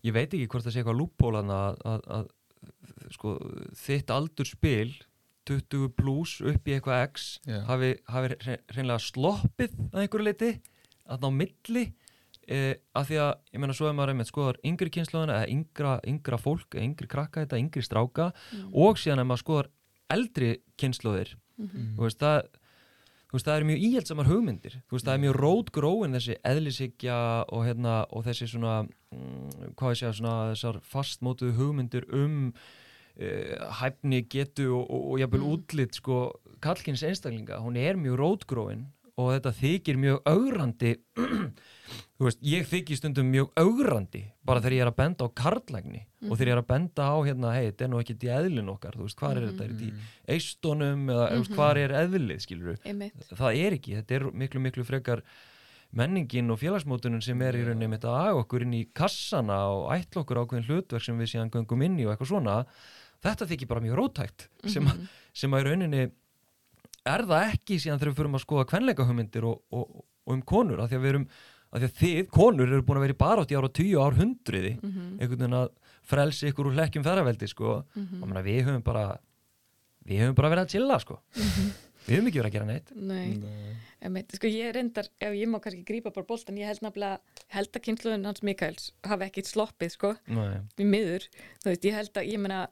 ég veit ekki hvort það sé eitthvað lúppólan að, að, að sko, þitt aldurspil 20 pluss upp í eitthvað x Já. hafi, hafi hreinlega sloppið að einhverju leiti að ná milli. E, af því að, ég meina, svo er maður einmitt skoðar yngri kynnslóðina, eða yngra, yngra fólk yngri krakka þetta, yngri stráka. Og síðan ef maður skoðar eldri kynnslóðir Mhm. þú veist, það þú veist, það eru mjög íhjaldsamar hugmyndir þú veist, það er mjög rótgróin þessi eðlisíkja og hérna, og þessi svona mm, hvað ég segja, svona þessar fastmótuðu hugmyndir um uh, hæfni, getu og, og, og jafnvel Mm. útlit, sko kallkins einstaklinga, hún er mjög rótgróin og þetta þykir mjög augrandi veist, ég þykir stundum mjög augrandi bara þegar ég er að benda á karlægni og þegar ég er að benda á hérna, hei, þetta er nú ekki í eðlin okkar, þú veist, hvað er þetta, er þetta í eistónum eða mm -hmm. hvað er eðlið, skilur einmitt. Það er ekki, þetta er miklu miklu frekar menningin og félagsmótunum sem er í rauninni þetta að okkur inn í kassana og ætla okkur ákveðin hlutverk sem við síðan göngum inn í og eitthvað svona. Þetta þykir bara mjög rótækt sem, að, sem að í rauninni er það ekki síðan þegar við fyrum að skoða kvenleika hugmyndir og, og, og um konur af því að við erum, af því að þið, konur eru búin að vera í barátt í ára tíu ár hundruði Mhm. einhvern veginn að frelsi ykkur úr hlekkjum ferraveldi sko, og menna, við höfum bara við höfum bara verið að chilla sko. Við höfum ekki verið að gera neitt. Nei, einmitt, sko ég reyndar ef ég má kannski grípa bara boltan, ég held nafnilega held að kynsluðin hans Mikaels hafi ekkit sloppið sko, Nei. í miður. Þú veist, ég held að, ég veist,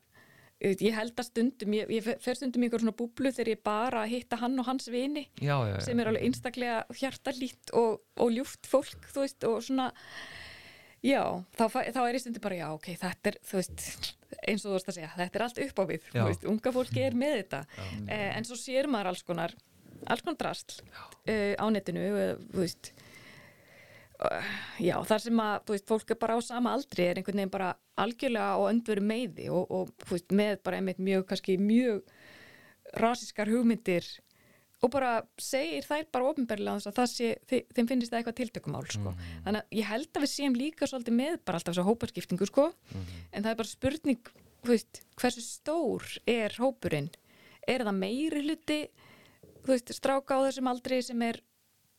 ég held að stundum, ég, ég fer stundum í einhver svona búblu þegar ég bara hitta hann og hans vini já, já, já. sem er alveg einstaklega hjartalít og, og ljúft fólk, þú veist, og svona já, þá, þá er ég stundum bara, já, ok, þetta er, þú veist eins og þú veist að segja, þetta er allt upp á við veist, unga fólki er með þetta. Eh, en svo sér maður alls konar alls konar drasl uh, á netinu, uh, þú veist já, þar sem að þú veist, fólk er bara á sama aldri er einhvern veginn bara algjörlega á öndveru meiði og, og þú veist, með bara einmitt mjög, kannski mjög rasískar hugmyndir og bara segir þær bara að það sé, þeim finnist það eitthvað tiltökumál sko. þannig að ég held að við séum líka svolítið með bara alltaf þess að hóparskiptingu sko. en það er bara spurning þú veist, hversu stór er hópurinn er það meiri hluti þú veist, stráka á þessum aldri sem er,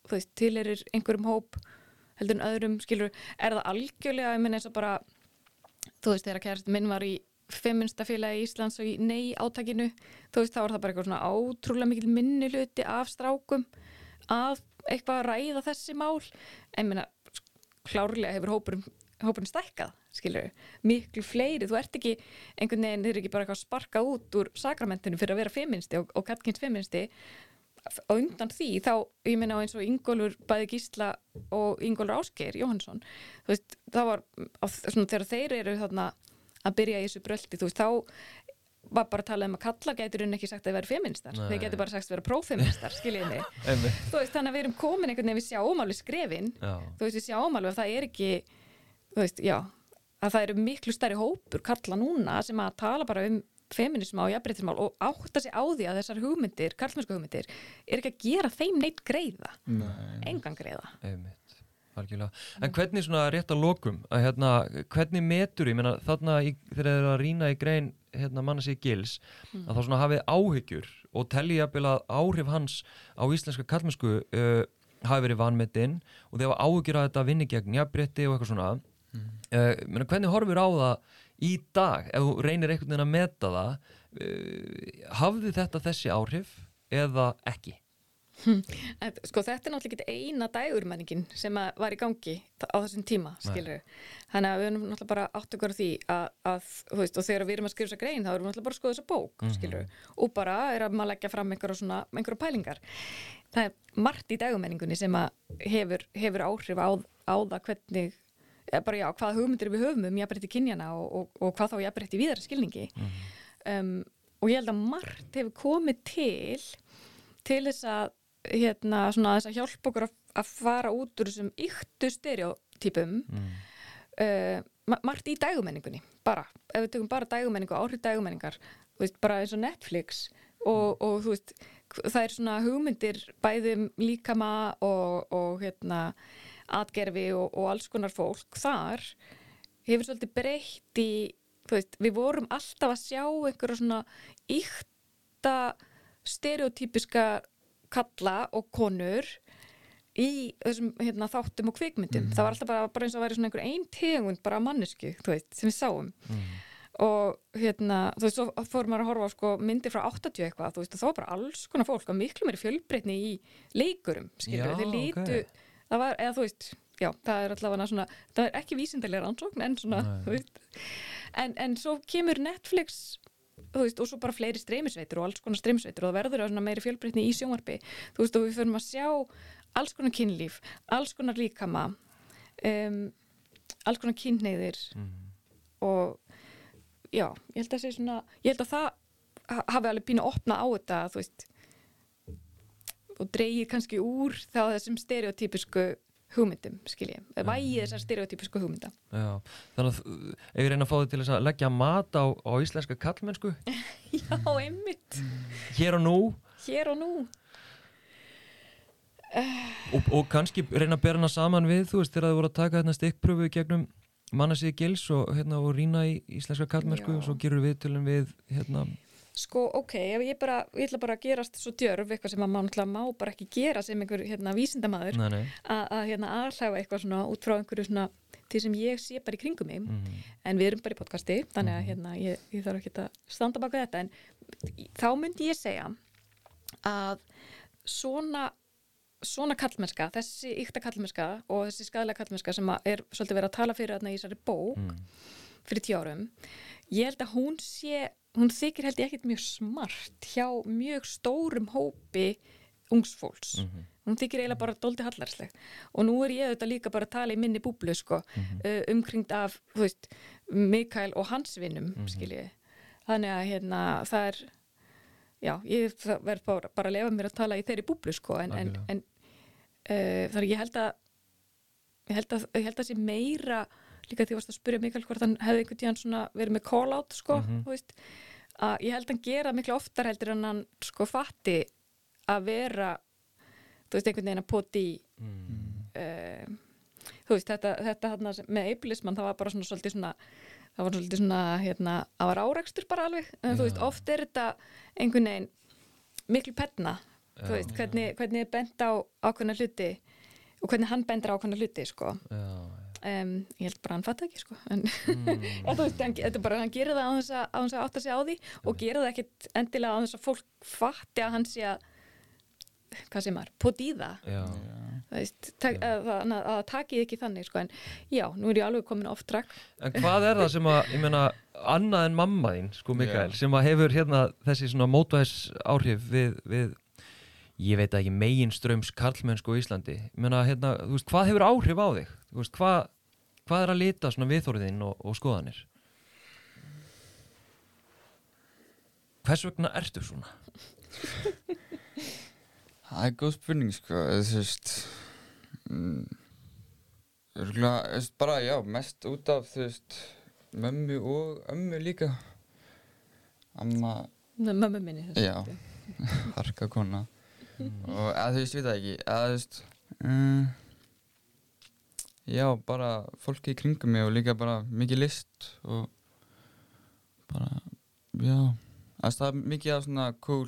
þú veist, tilerir einhverjum hóp heldur en öðrum, skilur er það algjörlega, ég minn eins og bara þú veist, þegar kærasti minn var í feministafélagi Íslands og í nei átakinu þú veist, þá var það bara eitthvað svona ótrúlega mikil minni hluti af strákum að eitthvað að ræða þessi mál. En minna, klárlega hefur hópurinn hópurinn stækkað, skilur miklu fleiri, þú ert ekki einhvern veginn, þeir eru ekki bara eitthvað sparkað út úr sakramentinu fyrir að vera feministi og, og kattkins feministi og undan því þá, ég meina eins og Ingólfur bæði Gísla og Ingólfur Ásgeir Jóhannsson, þú veist, það var á, svona, þegar þeir eru þarna að byrja í þessu bröldi, þú veist, þá var bara að tala um að kalla gætur hún ekki sagt að vera feministar, Nei. þeir getur bara sagt að vera prófeministar, [LAUGHS] Einmitt. þú veist, þannig að við erum komin einhvern veginn við sjáum alveg skrefin, Já. þú veist, við sjáum alveg að það er ekki, þú veist, já að það eru miklu stærri hópur kalla núna sem að tala bara um feminisma og jafnbreytismál og átta sig á því að þessar hugmyndir, karlmennsku hugmyndir er ekki að gera þeim neitt greiða? Engan greiða. Einmitt, algjörlega. En hvernig svona rétt að lokum, að hérna, hvernig metur, ég meina þarna í, þegar þið eru að rýna í grein hérna manna sig gils, að þá svona hafið áhyggjur og telli jafnvel að áhrif hans á íslenska kallmennsku uh, hafi verið vanmetinn og þegar áhyggjur að þetta vinni gegn jafnbretti og eitthvað svona, uh, meina, hvernig horfir á það í dag, ef þú reynir einhvern veginn að meta það, uh, hafði þetta þessi áhrif eða ekki? En, sko þetta er náttúrulega ekki eina dægurmenningin sem var í gangi á þessum tíma, skilur þannig að við erum náttúrulega bara átt okkur á því að, að þú veist, og þegar við erum að skrifa þessa grein þá erum við náttúrulega bara að skoða þessa bók, skilur og bara er að maður leggja fram einhverja svona einhverja pælingar. Það er margt í dægurmenningunni sem að hefur, hefur áhrif á, á það hvernig bara já, hvaða hugmyndir við höfum um jafnbreytti kynjana og, og, og hvað þá jafnbreytti víðara skilningi. Um, og ég held að margt hefur komið til til þess að hérna, svona, þess að hjálpa okkur að, að fara út úr þessum yktu stereotypum. Uh, ma margt í dægumenningunni bara, ef við tökum bara dægumenningu áhrif dægumenningar, veist, bara eins og Netflix og, og þú veist það er svona hugmyndir bæðum líkama og, og hérna atgerfi og, og alls konar fólk þar hefur svolítið breytt í, veist, við vorum alltaf að sjá einhverja svona ykta stereotypiska kalla og konur í þessum hérna, þáttum og kvikmyndum. Það var alltaf bara, bara eins og að svona einhver ein tegund bara mannesku, veist, sem við sáum. Og hérna þú veist, svo fór maður að horfa á sko, myndir frá 80 eitthvað, þú veist, þá var bara alls konar fólk og miklu meiri fjölbreytni í leikurum skilur, Já, þeir lítu ok. Það var, eða þú veist, já, það er allavega svona, það er ekki vísindarlega rannsókn en svona, Nei. þú veist. En, en svo kemur Netflix þú veist, og svo bara fleiri streymisveitur og alls konar streymisveitur og það verður svona meiri fjölbreytni í sjónvarpi, þú veist, og við förum að sjá alls konar kynlíf, alls konar líkama um, alls konar kynneigðir og já, ég held að sé svona ég held að það ha- hafi alveg pínu opnað á þetta, þú veist og dreigir kannski úr þá þessum stereotypisku hugmyndum, skilji, vægi þessar stereotypisku hugmynda. Já, þannig að ef ég reyna að fá þig til þess að leggja mat á, á íslenska kallmennsku [LAUGHS] Já, einmitt, hér og nú? Hér og nú. Og, og kannski reyna að bera hana saman við þú veist þegar þið voru að taka hérna stikkpröfu gegnum mannasíði gils og, hérna, og rýna í íslenska kallmennsku og svo gerur við til við hérna, Sko, ok, ef ég bara, ég ætla bara að gerast svo djörf, eitthvað sem að maður má bara ekki gera sem einhver hérna nei, að hérna aðhlæfa eitthvað svona út frá einhverju svona því sem ég sé bara í kringum mig. Mm, en við erum bara í podcasti þannig að hérna, ég, ég þarf ekki að standa baka þetta. En þá myndi ég segja að svona svona kallmennska, þessi ykta kallmennska og þessi skadalega kallmennska sem er svolítið verið að tala fyrir þarna í þessari bók mm, fyrir tíu árum ég held að hún sé, hún þykir held ég ekkert mjög smart hjá mjög stórum hópi ungsfólks Mhm. hún þykir eiginlega bara dóldi hallarsleg og nú er ég auðvitað líka bara að tala í minni búblu sko, uh, umkringt af þú veist, Mikael og hans vinnum mm skiljiði, þannig að hérna það er já, ég verð bara, bara að lefa mér að tala í þeirri búblu sko, en, en, en uh, þar ég held að ég held að, ég held að sé meira líka því að varst að spyrja Mikael hvort hann hefði einhvern tíðan svona verið með call out sko, Mhm. þú veist að ég held að hann gera miklu oftar heldur en hann sko fatti að vera þú veist einhvern veginn að poti mm, uh, þú veist þetta, þetta sem- með ableisman það var bara svona svolítið svona það var svolítið svona hérna að var árekstur bara alveg en þú Já. veist oft er þetta einhvern veginn miklu penna Já. þú veist hvernig, hvernig er bent á ákveðna hluti og hvernig hann bendur á ákveðna hluti sko já, um, ég held bara hann fatta ekki sko en, mm, [LAUGHS] en þú veist, hann, þetta er bara, hann gerir það á þess að, að átta sig á því og gerir það ekkit endilega á þess að fólk fatti að hann sé að hvað sem er, pot í það. Tak, að, að, að, að takið ekki þannig sko, en já, nú er ég alveg komin off track. En hvað er það sem að, ég meina, annað en mamma þín, sko Mikael, Já. sem að hefur hérna þessi svona mótvæðis áhrif við, við, ég veit ekki, megin ströms karlmennsku á Íslandi. Ég meina, hérna, veist, hvað hefur áhrif á þig? Veist, hvað, hvað er að lita svona viðþóriðinn og, og skoðanir? Hvers vegna ertu svona? [LAUGHS] Það er góð spurning sko, þú veist mm, þú veist, bara já, mest út af, þú veist, mömmu og ömmu líka Amma, mömmu minni já, [LAUGHS] harka kona og eða þú veist, við það ekki, eða þú veist mm, Já, bara fólki í kringum mig og líka bara mikið list og bara, já, það er mikið af svona cool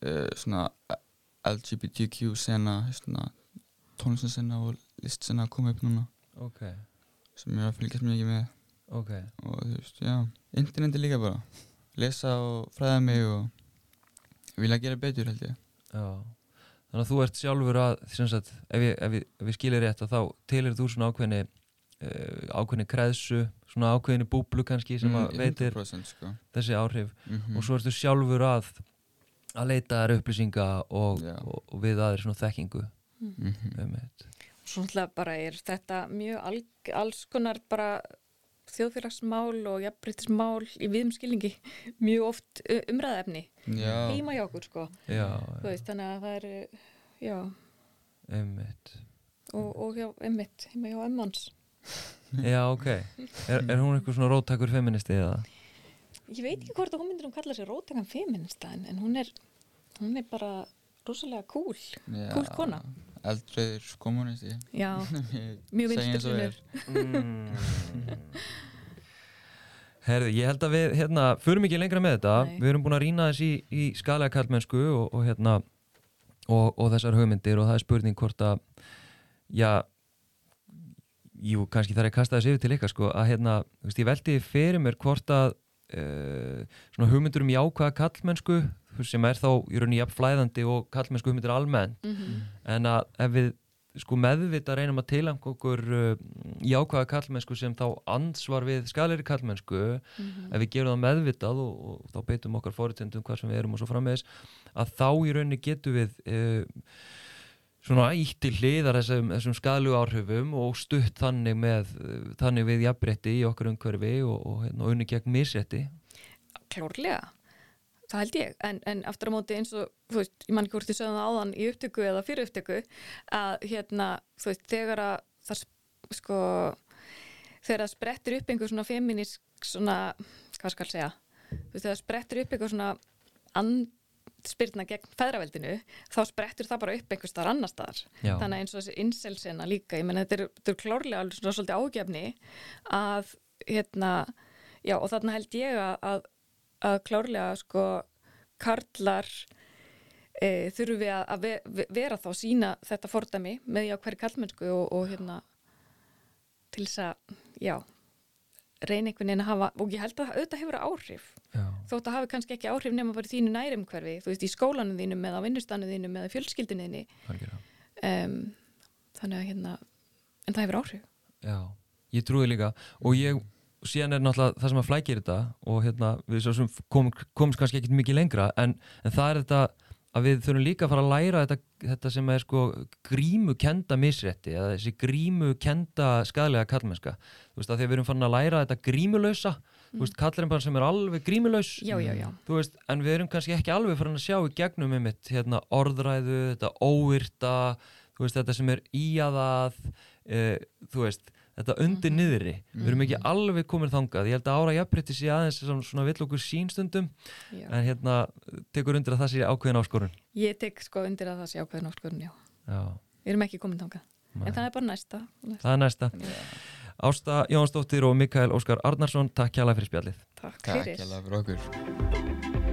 uh, svona LGBTQ sena, svona tónlistarsena og listsena að koma upp núna. Ok, sem ég er að fylgjast mikið með. Ok. og þú veist, já, interneti líka bara. Lesa og fræða mig og vilja gera betur held ég. Já, þannig að þú ert sjálfur að, sem sagt, ef ég, ef ég, ef ég skilir rétt að þá tilir þú svona ákveðni, uh, ákveðni kreðsu, svona ákveðni búblu kannski sem að Mm, veitir 100% sko. þessi áhrif. Mm og svo ertu sjálfur að að leita þær upplýsinga og, og, og við aðeir svona þekkingu. -hmm. um eitt. Svo náttúrulega bara er þetta mjög al, alls konar bara þjóðfélagsmál og jafnbryttismál í viðum skilningi mjög oft uh, umræðefni Já, heima hjá okkur sko Já, veist, þannig að það er já, um eitt. og, og hjá emmitt heima hjá emmans Já, ok. Er, er hún eitthvað svona róttakur feministi eða? ég veit ekki hvort að hún myndir hún kalla sér rótakan feminista en, en hún er hún er bara rosalega cool já cool kona. Eldreiður kommunisti já, [LAUGHS] Mjög er. Mm. Herði, ég held að við hérna, förum ekki lengra með þetta Nei. við erum búin að rýna þess í, í skalega kallmennsku og, og hérna og, og þessar hugmyndir og það er spurning hvort að já jú, kannski þarf ég að kasta þessi yfir til ykkar sko, að hérna, þú veist, ég veldi fyrir mér hvort að uh, svona hugmyndur um jákvæða kallmennsku sem er þá í rauninni jafn flæðandi og kallmennsku hugmyndir almennt. Mm en að ef við sko meðvita reynum að tilanga okkur uh, jákvæða kallmennsku sem þá ansvar við skaleri kallmennsku ef við gerum það meðvitað og, og þá beitum okkar fóritendum hvað sem við erum og svo frammeðis að þá í rauninni getum við uh, svona ítt til hliðar þessum, þessum skadlu áhrifum og stutt þannig með þannig við jafnrétti í okkur umhverfi og, og, hérna, og unni gegn misrétti. Klárlega það held ég, en, en aftur á móti eins og þú veist, ég man ekki hvort ég sögðum það áðan í upptöku eða fyrir upptöku að hérna, þú veist, þegar að það sko þegar það sprettur upp einhver svona feministk svona, hvað skal segja þú veist, þegar það sprettur upp einhver svona andspyrna gegn feðraveldinu þá sprettur það bara upp einhver staðar annar staðar Já. þannig eins og þessi inselsena líka ég menn þetta þetta er klárlega alveg svona svolítið ágefni að hérna já og þarna held ég að, að, klárlega sko karlar e, þurfum við að, ve, ve, vera þá sína þetta fordæmi með já hverju kallmennsku og, og hérna til þess að já reyna einhvern veginn að hafa og ég held að auðvitað hefur áhrif Já. þótt að hafi kannski ekki áhrif nema bara þínu nærumhverfi þú veist í skólanum þínum eða á vinnustanum þínum eða fjölskyldinu algjörlega. um, þannig að hérna en það hefur áhrif Já, ég trúi líka og ég, síðan er náttúrulega það sem að flækir þetta og hérna við svo sem kom, komumst kannski ekkit mikið lengra en, en það er þetta að við þurfum líka að fara að læra þetta, þetta sem er sko grímu kenda misrétti eða þessi grímu kenda skadlega kallmennska þú veist að því að við erum farin að læra þetta grímulausa þú veist kallarinn bara sem er alveg grímulaus. Já, já, já, þú veist, en við erum kannski ekki alveg farin að sjá í gegnum einmitt hérna, orðræðu, þetta óvirta þú veist, þetta sem er í að að e, þú veist, þetta undir niðri, við erum ekki alveg komin þangað, ég held að ára jafnrétti sé aðeins svona, svona vill okkur sínstundum já. en hérna, tekur undir að það sé ákveðin áskorun? Ég tek sko undir að það sé ákveðin áskorun já, Já, við erum ekki komin þangað. Nei. en það er bara næsta, næsta. það er næsta. Ásta Jónsdóttir og Mikael Óskar Arnarsson, takk hjá fyrir spjallið. Takk Takk fyrir fyrir okkur